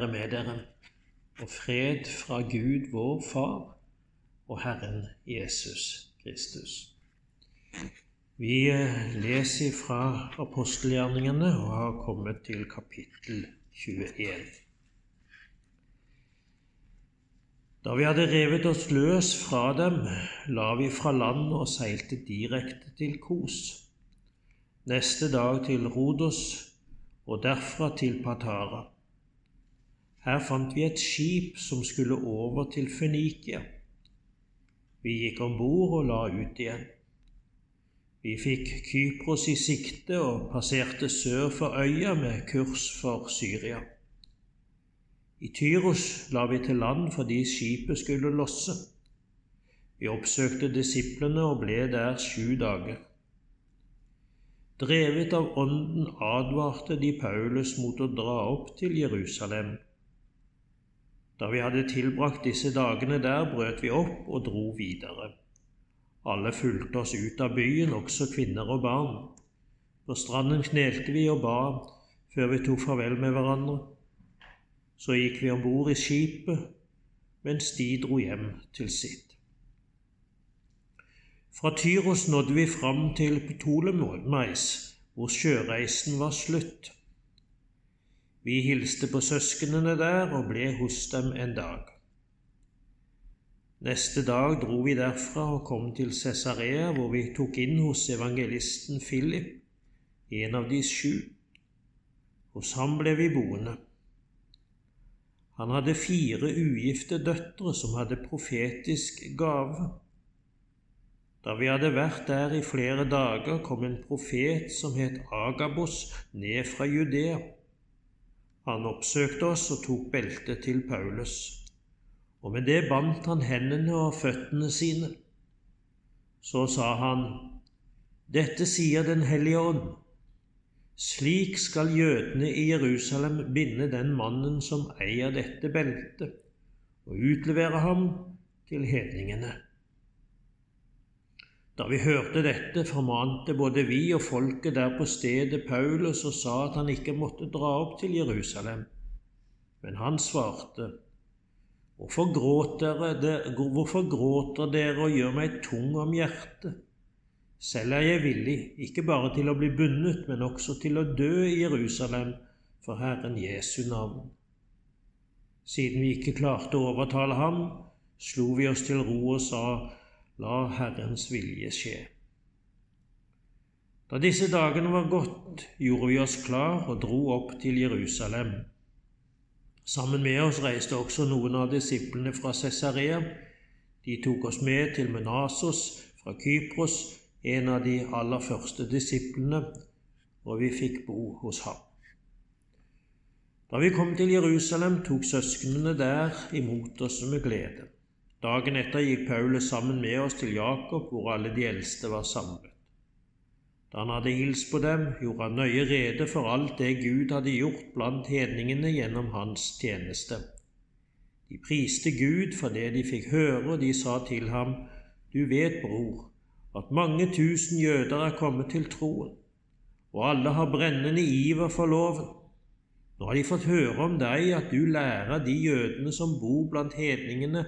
være med dere, og fred fra Gud vår Far og Herren Jesus Kristus. Vi eh, leser fra apostelgjerningene og har kommet til kapittel 21. Da vi hadde revet oss løs fra dem, la vi fra land og seilte direkte til Kos. Neste dag til Rodos og derfra til Patara. Her fant vi et skip som skulle over til Fønikia. Vi gikk om bord og la ut igjen. Vi fikk Kypros i sikte og passerte sør for øya med kurs for Syria. I Tyros la vi til land fordi skipet skulle losse. Vi oppsøkte disiplene og ble der sju dager. Drevet av Ånden advarte de Paulus mot å dra opp til Jerusalem. Da vi hadde tilbrakt disse dagene der, brøt vi opp og dro videre. Alle fulgte oss ut av byen, også kvinner og barn. På stranden knelte vi og ba før vi tok farvel med hverandre. Så gikk vi om bord i skipet, mens de dro hjem til sitt. Fra Tyros nådde vi fram til Ptolemais, hvor sjøreisen var slutt. Vi hilste på søsknene der og ble hos dem en dag. Neste dag dro vi derfra og kom til Cesarea, hvor vi tok inn hos evangelisten Philip, en av de sju. Hos ham ble vi boende. Han hadde fire ugifte døtre som hadde profetisk gave. Da vi hadde vært der i flere dager, kom en profet som het Agabos, ned fra Judea. Han oppsøkte oss og tok beltet til Paulus, og med det bandt han hendene og føttene sine. Så sa han, Dette sier Den hellige ånd. Slik skal jødene i Jerusalem binde den mannen som eier dette beltet, og utlevere ham til hedningene. Da vi hørte dette, formante både vi og folket der på stedet Paulus og sa at han ikke måtte dra opp til Jerusalem. Men han svarte, Hvorfor gråter dere, hvorfor gråter dere og gjør meg tung om hjertet? Selv er jeg villig, ikke bare til å bli bundet, men også til å dø i Jerusalem for Herren Jesu navn. Siden vi ikke klarte å overtale ham, slo vi oss til ro og sa, La Herrens vilje skje. Da disse dagene var gått, gjorde vi oss klar og dro opp til Jerusalem. Sammen med oss reiste også noen av disiplene fra Cesarea. De tok oss med til Menasos fra Kypros, en av de aller første disiplene, og vi fikk bo hos ham. Da vi kom til Jerusalem, tok søsknene der imot oss med glede. Dagen etter gikk Paulus sammen med oss til Jakob, hvor alle de eldste var samlet. Da han hadde hilst på dem, gjorde han nøye rede for alt det Gud hadde gjort blant hedningene gjennom hans tjeneste. De priste Gud for det de fikk høre, og de sa til ham, Du vet, bror, at mange tusen jøder er kommet til troen, og alle har brennende iver for loven. Nå har de fått høre om deg, at du lærer de jødene som bor blant hedningene,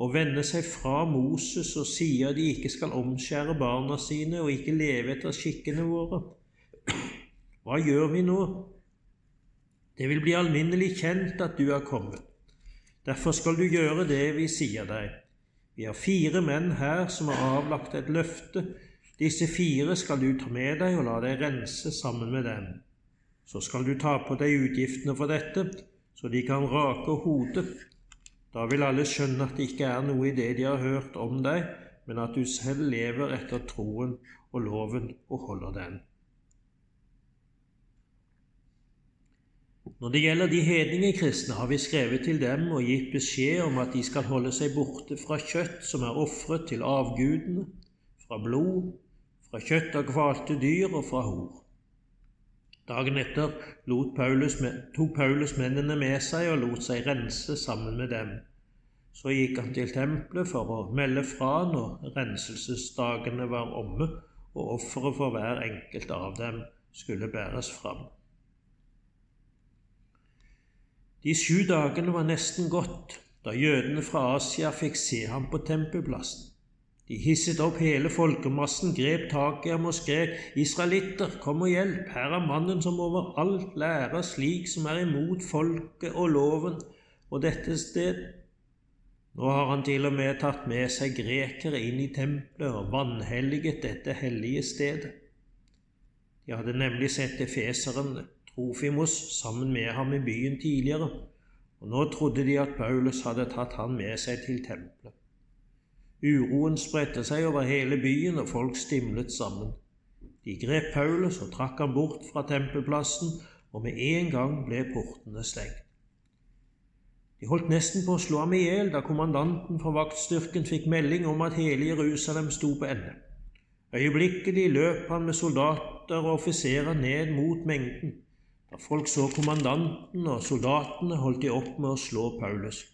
og vender seg fra Moses og sier de ikke skal omskjære barna sine og ikke leve etter skikkene våre. Hva gjør vi nå? Det vil bli alminnelig kjent at du er kommet. Derfor skal du gjøre det vi sier deg. Vi har fire menn her som har avlagt et løfte. Disse fire skal du ta med deg og la deg rense sammen med dem. Så skal du ta på deg utgiftene for dette, så de kan rake hodet da vil alle skjønne at det ikke er noe i det de har hørt om deg, men at du selv lever etter troen og loven og holder den. Når det gjelder de hedninge kristne, har vi skrevet til dem og gitt beskjed om at de skal holde seg borte fra kjøtt som er ofret til avgudene, fra blod, fra kjøtt av kvalte dyr og fra hor. Dagen etter Paulus, tok Paulus mennene med seg og lot seg rense sammen med dem. Så gikk han til tempelet for å melde fra når renselsesdagene var omme og offeret for hver enkelt av dem skulle bæres fram. De sju dagene var nesten gått da jødene fra Asia fikk se ham på tempelplassen. De hisset opp hele folkemassen, grep tak i ham og skrek:" Israelitter, kom og hjelp! Her er mannen som overalt lærer slik som er imot folket og loven og dette sted. Nå har han til og med tatt med seg grekere inn i tempelet og vanhelliget dette hellige stedet. De hadde nemlig sett efeseren Trofimos sammen med ham i byen tidligere, og nå trodde de at Paulus hadde tatt han med seg til tempelet. Uroen spredte seg over hele byen, og folk stimlet sammen. De grep Paulus og trakk ham bort fra tempelplassen, og med en gang ble portene stengt. De holdt nesten på å slå ham i hjel da kommandanten for vaktstyrken fikk melding om at hele Jerusalem sto på ende. Øyeblikkelig løp han med soldater og offiserer ned mot mengden. Da folk så kommandanten og soldatene, holdt de opp med å slå Paulus.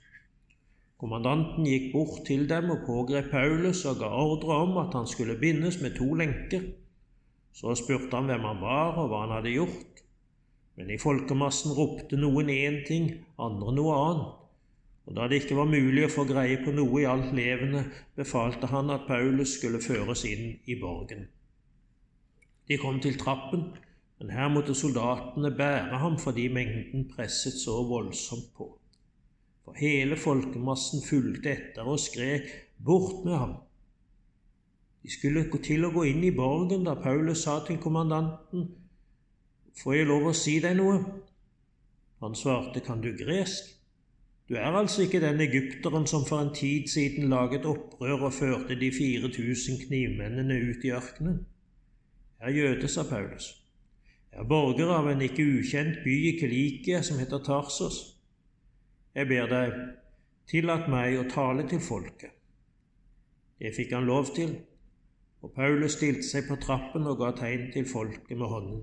Kommandanten gikk bort til dem og pågrep Paulus og ga ordre om at han skulle bindes med to lenker. Så spurte han hvem han var og hva han hadde gjort. Men i folkemassen ropte noen én ting, andre noe annet. Og da det ikke var mulig å få greie på noe i alt levende, befalte han at Paulus skulle føres inn i borgen. De kom til trappen, men her måtte soldatene bære ham fordi mengden presset så voldsomt på for hele folkemassen fulgte etter og skrek 'Bort med ham!' De skulle til å gå inn i borgen da Paulus sa til kommandanten 'Får jeg lov å si deg noe?' Han svarte 'Kan du gresk?' Du er altså ikke den egypteren som for en tid siden laget opprør og førte de 4000 knivmennene ut i ørkenen? Jeg er jøde, sa Paulus. Jeg er borger av en ikke ukjent by i Kilikia som heter Tarsos. Jeg ber deg, tillat meg å tale til folket. Det fikk han lov til, og Paulus stilte seg på trappen og ga tegn til folket med hånden.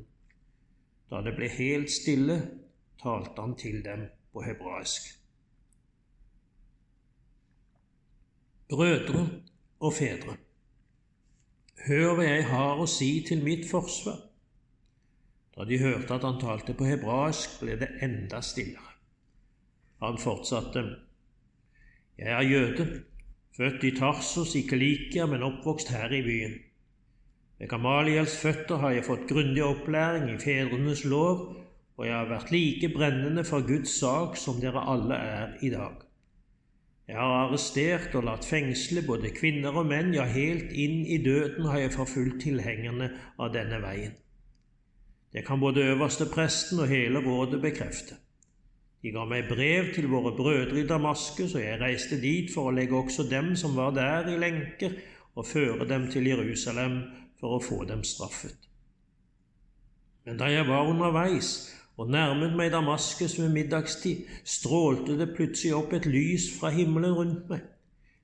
Da det ble helt stille, talte han til dem på hebraisk. Brødre og fedre, hør hva jeg har å si til mitt forsvar. Da de hørte at han talte på hebraisk, ble det enda stillere. Han fortsatte. Jeg er jøde, født i Tarsos i Kelikia, men oppvokst her i byen. Ved Gamaliels føtter har jeg fått grundig opplæring i fedrenes lov, og jeg har vært like brennende for Guds sak som dere alle er i dag. Jeg har arrestert og latt fengsle både kvinner og menn, ja, helt inn i døden har jeg forfulgt tilhengerne av denne veien. Det kan både øverste presten og hele rådet bekrefte. De ga meg brev til våre brødre i Damaskus, og jeg reiste dit for å legge også dem som var der, i lenker, og føre dem til Jerusalem for å få dem straffet. Men da jeg var underveis og nærmet meg Damaskus ved middagstid, strålte det plutselig opp et lys fra himmelen rundt meg.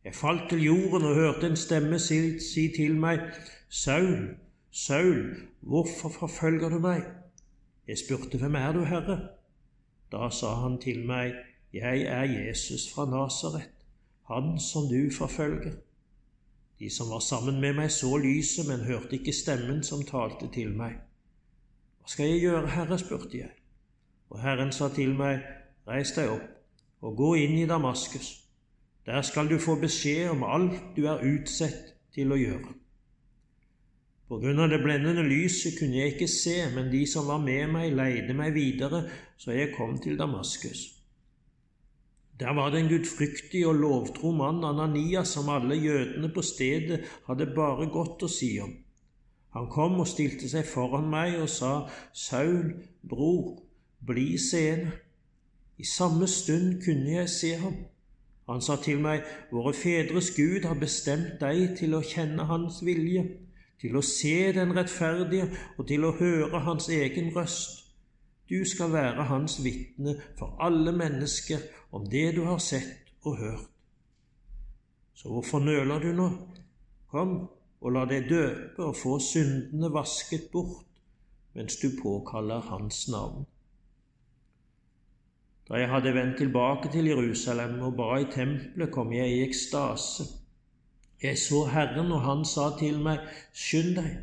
Jeg falt til jorden og hørte en stemme si, si til meg, Saul, Saul, hvorfor forfølger du meg? Jeg spurte, Hvem er du, Herre? Da sa han til meg, Jeg er Jesus fra Nasaret, han som du forfølger. De som var sammen med meg, så lyset, men hørte ikke stemmen som talte til meg. Hva skal jeg gjøre, Herre? spurte jeg. Og Herren sa til meg, Reis deg opp og gå inn i Damaskus. Der skal du få beskjed om alt du er utsett til å gjøre. På grunn av det blendende lyset kunne jeg ikke se, men de som var med meg, leide meg videre, så jeg kom til Damaskus. Der var det en gudfryktig og lovtro mann, Ananias, som alle jødene på stedet hadde bare godt å si om. Han kom og stilte seg foran meg og sa, Saul, bror, bli seende. I samme stund kunne jeg se ham. Han sa til meg, Våre fedres Gud har bestemt deg til å kjenne Hans vilje til å se den rettferdige og til å høre hans egen røst. Du skal være hans vitne for alle mennesker om det du har sett og hørt. Så hvorfor nøler du nå? Kom og la deg døpe og få syndene vasket bort mens du påkaller hans navn. Da jeg hadde vendt tilbake til Jerusalem og ba i tempelet, kom jeg i ekstase. Jeg så Herren, og han sa til meg, Skynd deg,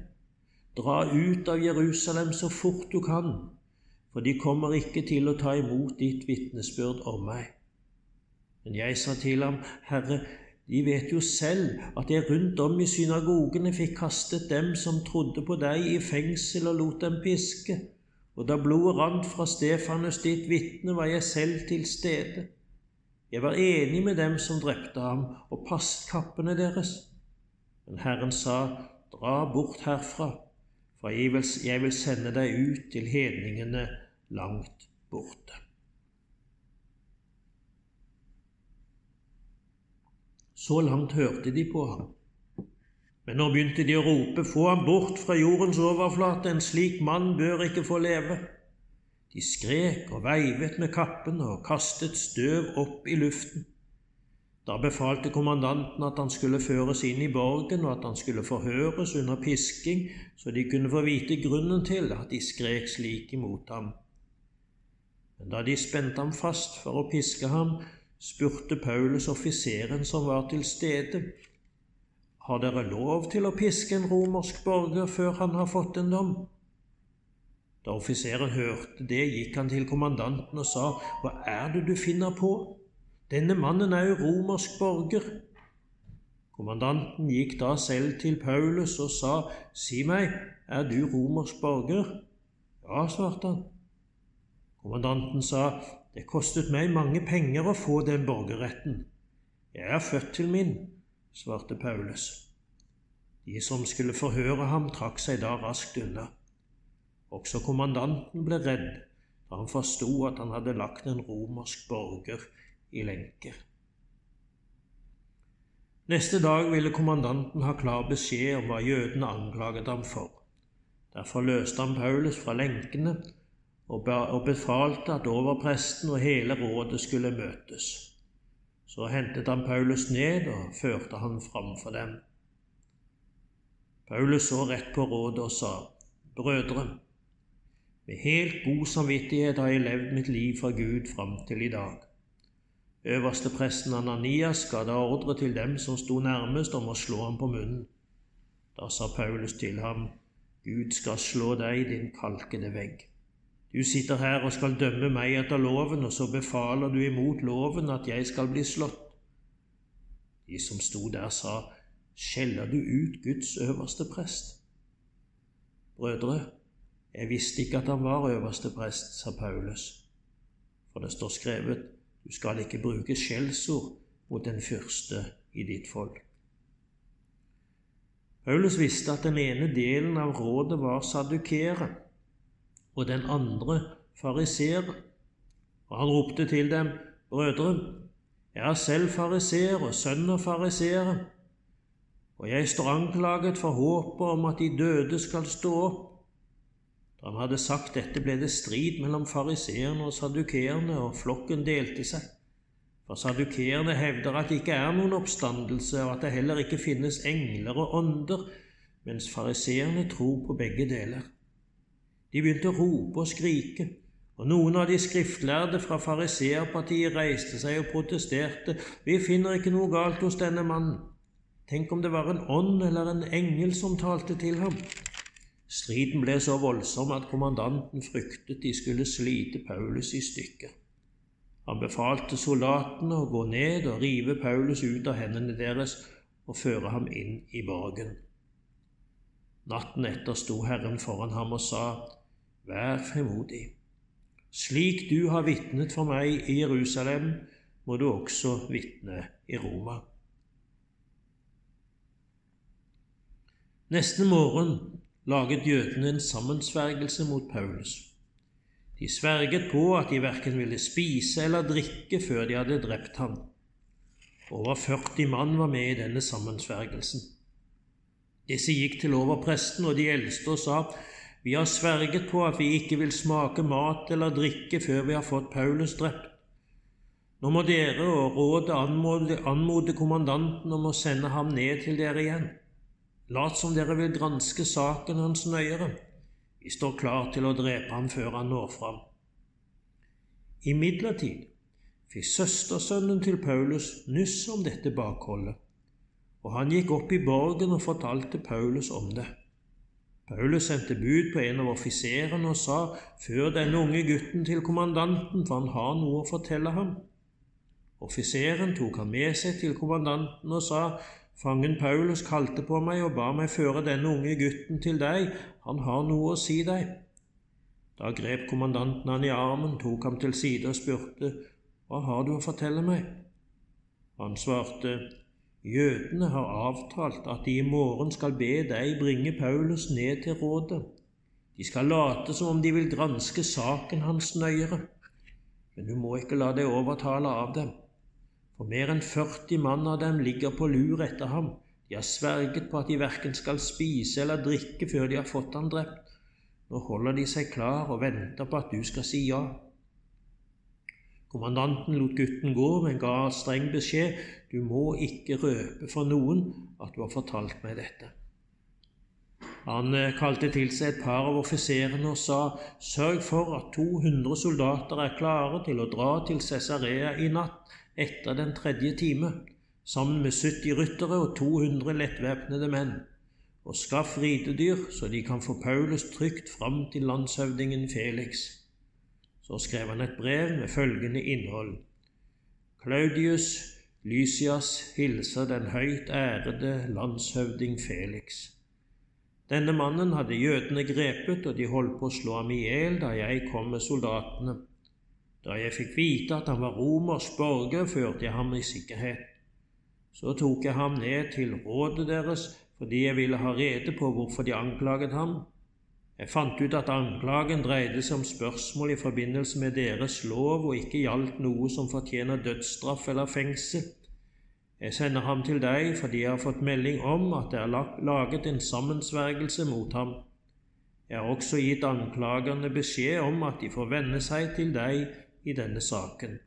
dra ut av Jerusalem så fort du kan, for de kommer ikke til å ta imot ditt vitnesbyrd om meg. Men jeg sa til ham, Herre, de vet jo selv at jeg rundt om i synagogene fikk kastet dem som trodde på deg, i fengsel og lot dem piske, og da blodet rant fra Stefanus ditt vitne, var jeg selv til stede. Jeg var enig med dem som drepte ham, og passet kappene deres. Men Herren sa, Dra bort herfra, for jeg vil, sende deg ut til hedningene langt borte. Så langt hørte de på ham. Men nå begynte de å rope, få ham bort fra jordens overflate, en slik mann bør ikke få leve. De skrek og veivet med kappene og kastet støv opp i luften. Da befalte kommandanten at han skulle føres inn i borgen, og at han skulle forhøres under pisking, så de kunne få vite grunnen til at de skrek slik imot ham. Men da de spente ham fast for å piske ham, spurte Paulus offiseren som var til stede, har dere lov til å piske en romersk borger før han har fått en dom? Da offiseren hørte det, gikk han til kommandanten og sa, Hva er det du finner på? Denne mannen er jo romersk borger. Kommandanten gikk da selv til Paulus og sa, Si meg, er du romersk borger? Ja, svarte han. Kommandanten sa, det kostet meg mange penger å få den borgerretten. Jeg er født til min, svarte Paulus. De som skulle forhøre ham, trakk seg da raskt unna. Også kommandanten ble redd da han forsto at han hadde lagt en romersk borger i lenker. Neste dag ville kommandanten ha klar beskjed om hva jødene anklaget ham for. Derfor løste han Paulus fra lenkene og befalte at overpresten og hele rådet skulle møtes. Så hentet han Paulus ned og førte han fram for dem. Paulus så rett på rådet og sa, Brødre, med helt god samvittighet har jeg levd mitt liv for Gud fram til i dag. Øverste presten Ananias ga da ordre til dem som sto nærmest om å slå ham på munnen. Da sa Paulus til ham, Gud skal slå deg, din kalkede vegg. Du sitter her og skal dømme meg etter loven, og så befaler du imot loven at jeg skal bli slått. De som sto der, sa, Skjeller du ut Guds øverste prest? Brødre, jeg visste ikke at han var øverste prest, sa Paulus, for det står skrevet, du skal ikke bruke skjellsord mot den fyrste i ditt folk. Paulus visste at den ene delen av rådet var sadukere og den andre fariseer. Og han ropte til dem, Brødre, jeg er selv fariseer og sønn av fariseere, og jeg står anklaget for håpet om at de døde skal stå opp. Da han hadde sagt dette, ble det strid mellom fariseerne og sadukeerne, og flokken delte seg. For sadukeerne hevder at det ikke er noen oppstandelse, og at det heller ikke finnes engler og ånder, mens fariseerne tror på begge deler. De begynte å rope og skrike, og noen av de skriftlærde fra fariseerpartiet reiste seg og protesterte. Vi finner ikke noe galt hos denne mannen. Tenk om det var en ånd eller en engel som talte til ham. Striden ble så voldsom at kommandanten fryktet de skulle slite Paulus i stykker. Han befalte soldatene å gå ned og rive Paulus ut av hendene deres og føre ham inn i borgen. Natten etter sto Herren foran ham og sa, Vær fremodig. Slik du har vitnet for meg i Jerusalem, må du også vitne i Roma. Neste morgen laget jødene en sammensvergelse mot Paulus. De sverget på at de verken ville spise eller drikke før de hadde drept ham. Over 40 mann var med i denne sammensvergelsen. Disse gikk til overpresten og de eldste og sa:" Vi har sverget på at vi ikke vil smake mat eller drikke før vi har fått Paulus drept. Nå må dere og rådet anmode, anmode kommandanten om å sende ham ned til dere igjen. Lat som dere vil granske saken hans nøyere. Vi står klar til å drepe ham før han når fram. Imidlertid fikk søstersønnen til Paulus nyss om dette bakholdet, og han gikk opp i borgen og fortalte Paulus om det. Paulus sendte bud på en av offiserene og sa, Før denne unge gutten til kommandanten, for han har noe å fortelle ham. Offiseren tok ham med seg til kommandanten og sa, Fangen Paulus kalte på meg og ba meg føre denne unge gutten til deg, han har noe å si deg. Da grep kommandanten han i armen, tok ham til side og spurte, Hva har du å fortelle meg? Han svarte, Jødene har avtalt at de i morgen skal be deg bringe Paulus ned til rådet. De skal late som om de vil granske saken hans nøyere. Men du må ikke la deg overtale av dem. For mer enn 40 mann av dem ligger på lur etter ham. De har sverget på at de verken skal spise eller drikke før de har fått ham drept. Nå holder de seg klar og venter på at du skal si ja. Kommandanten lot gutten gå, men ga streng beskjed du må ikke røpe for noen at du har fortalt meg dette. Han eh, kalte til seg et par av offiserene og sa, sørg for at 200 soldater er klare til å dra til Cesarea i natt etter den tredje time, sammen med 70 ryttere og 200 lettvæpnede menn, og skaff ridedyr så de kan få Paulus trygt fram til landshøvdingen Felix. Så skrev han et brev med følgende innhold. Claudius Lysias hilser den høyt ærede landshøvding Felix. Denne mannen hadde jødene grepet, og de holdt på å slå ham i hjel da jeg kom med soldatene. Da jeg fikk vite at han var romersk borger, førte jeg ham i sikkerhet. Så tok jeg ham ned til rådet deres fordi jeg ville ha rede på hvorfor de anklaget ham, jeg fant ut at anklagen dreide seg om spørsmål i forbindelse med deres lov og ikke gjaldt noe som fortjener dødsstraff eller fengsel. Jeg sender ham til deg fordi jeg har fått melding om at det er laget en sammensvergelse mot ham. Jeg har også gitt anklagerne beskjed om at de får venne seg til deg i denne saken.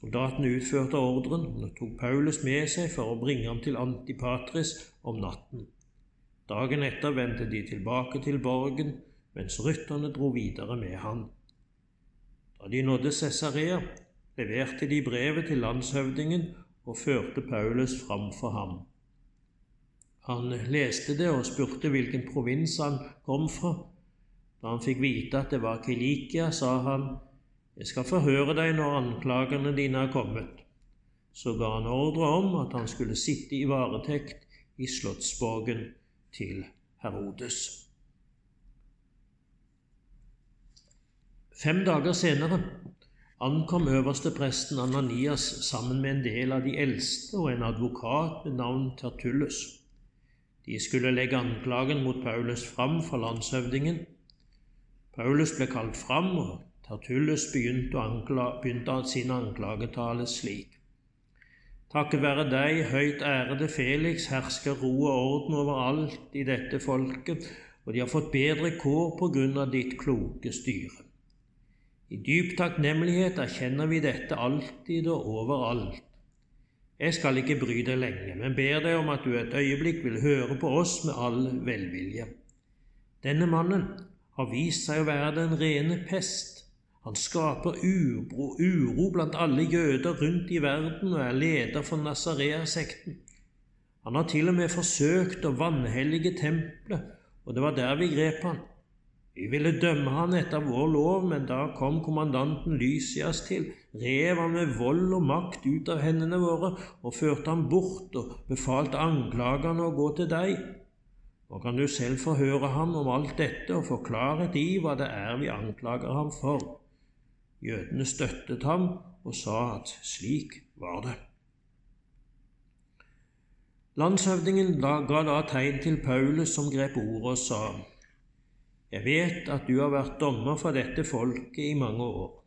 Soldatene utførte ordren og tok Paulus med seg for å bringe ham til Antipatris om natten. Dagen etter vendte de tilbake til borgen, mens rytterne dro videre med han. Da de nådde Cesarea, leverte de brevet til landshøvdingen og førte Paulus fram for ham. Han leste det og spurte hvilken provins han kom fra. Da han fikk vite at det var Kilikia, sa han, Jeg skal forhøre deg når anklagene dine er kommet. Så ga han ordre om at han skulle sitte i varetekt i slottsborgen til Herodes. Fem dager senere ankom øverste presten Ananias sammen med en del av de eldste og en advokat med navn Tertullus. De skulle legge anklagen mot Paulus fram for landshøvdingen. Paulus ble kalt fram, og Tertullus begynte, ankla, begynte sin anklagetale slik. Takket være deg, høyt ærede Felix, hersker ro og orden overalt i dette folket, og de har fått bedre kår på grunn av ditt kloke styre. I dyp takknemlighet erkjenner vi dette alltid og overalt. Jeg skal ikke bry deg lenge, men ber deg om at du et øyeblikk vil høre på oss med all velvilje. Denne mannen har vist seg å være den rene pest. Han skaper uro, uro blant alle jøder rundt i verden og er leder for Nazareasekten. Han har til og med forsøkt å vanhellige tempelet, og det var der vi grep han. Vi ville dømme han etter vår lov, men da kom kommandanten Lysias til, rev han med vold og makt ut av hendene våre og førte ham bort og befalte anklagerne å gå til deg. Nå kan du selv få høre ham om alt dette og få klarhet hva det er vi anklager ham for. Jødene støttet ham og sa at slik var det. Landshøvdingen ga da tegn til Paulus, som grep ordet og sa:" Jeg vet at du har vært dommer for dette folket i mange år.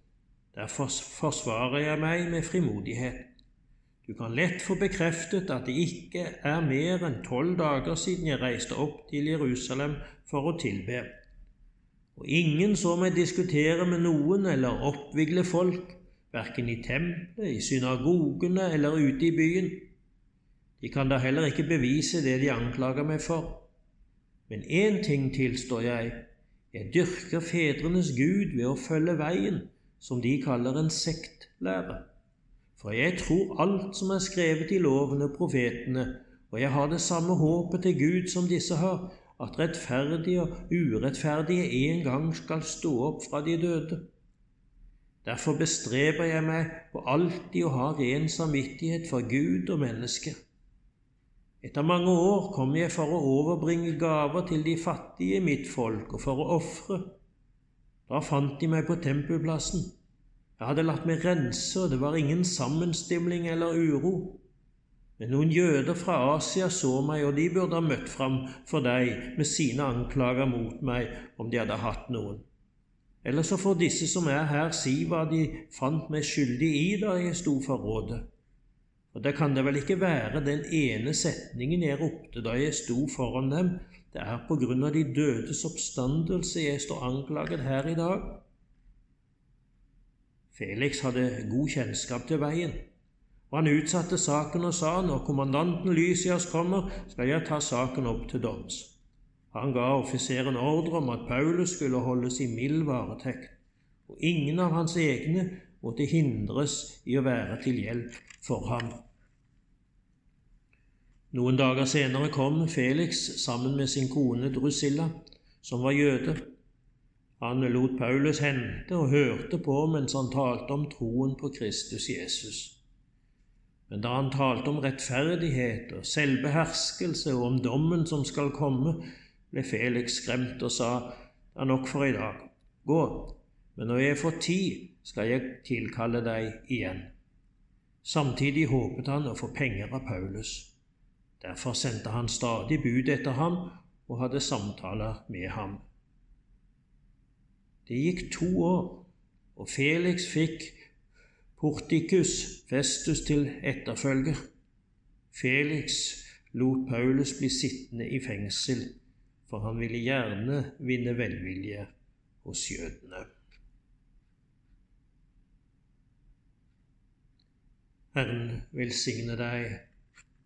Derfor forsvarer jeg meg med frimodighet. Du kan lett få bekreftet at det ikke er mer enn tolv dager siden jeg reiste opp til Jerusalem for å tilbe. Og ingen så meg diskutere med noen eller oppvigle folk, verken i tempelet, i synagogene eller ute i byen. De kan da heller ikke bevise det de anklager meg for. Men én ting tilstår jeg, jeg dyrker fedrenes Gud ved å følge veien, som de kaller en sektlære. For jeg tror alt som er skrevet i loven og profetene, og jeg har det samme håpet til Gud som disse har, at rettferdige og urettferdige en gang skal stå opp fra de døde. Derfor bestreber jeg meg på alltid å ha ren samvittighet for Gud og mennesker. Etter mange år kom jeg for å overbringe gaver til de fattige i mitt folk og for å ofre. Da fant de meg på tempelplassen. Jeg hadde latt meg rense, og det var ingen sammenstimling eller uro. Men noen jøder fra Asia så meg, og de burde ha møtt fram for deg med sine anklager mot meg om de hadde hatt noen. Eller så får disse som er her, si hva de fant meg skyldig i da jeg sto for rådet. Og det kan det vel ikke være den ene setningen jeg ropte da jeg sto foran dem. Det er på grunn av de dødes oppstandelse jeg står anklaget her i dag. Felix hadde god kjennskap til veien, og han utsatte saken og sa når kommandanten Lysias kommer, skal jeg ta saken opp til doms. Han ga offiseren ordre om at Paulus skulle holdes i mild varetekt, og ingen av hans egne måtte hindres i å være til hjelp for ham. Noen dager senere kom Felix sammen med sin kone Drusilla, som var jøde. Han lot Paulus hente og hørte på mens han talte om troen på Kristus Jesus. Men da han talte om rettferdighet og selvbeherskelse og om dommen som skal komme, ble Felix skremt og sa, det er nok for i dag, gå, men når jeg får tid, skal jeg tilkalle deg igjen. Samtidig håpet han å få penger av Paulus. Derfor sendte han stadig bud etter ham og hadde samtaler med ham. Det gikk to år, og Felix fikk Portikus Festus til etterfølger. Felix lot Paulus bli sittende i fengsel, for han ville gjerne vinne velvilje hos jødene. Herren velsigne deg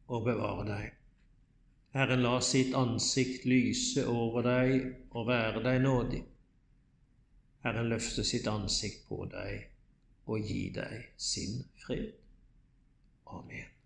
og bevare deg. Herren la sitt ansikt lyse over deg og være deg nådig. Herren løfte sitt ansikt på deg og gi deg sin fred. Amen.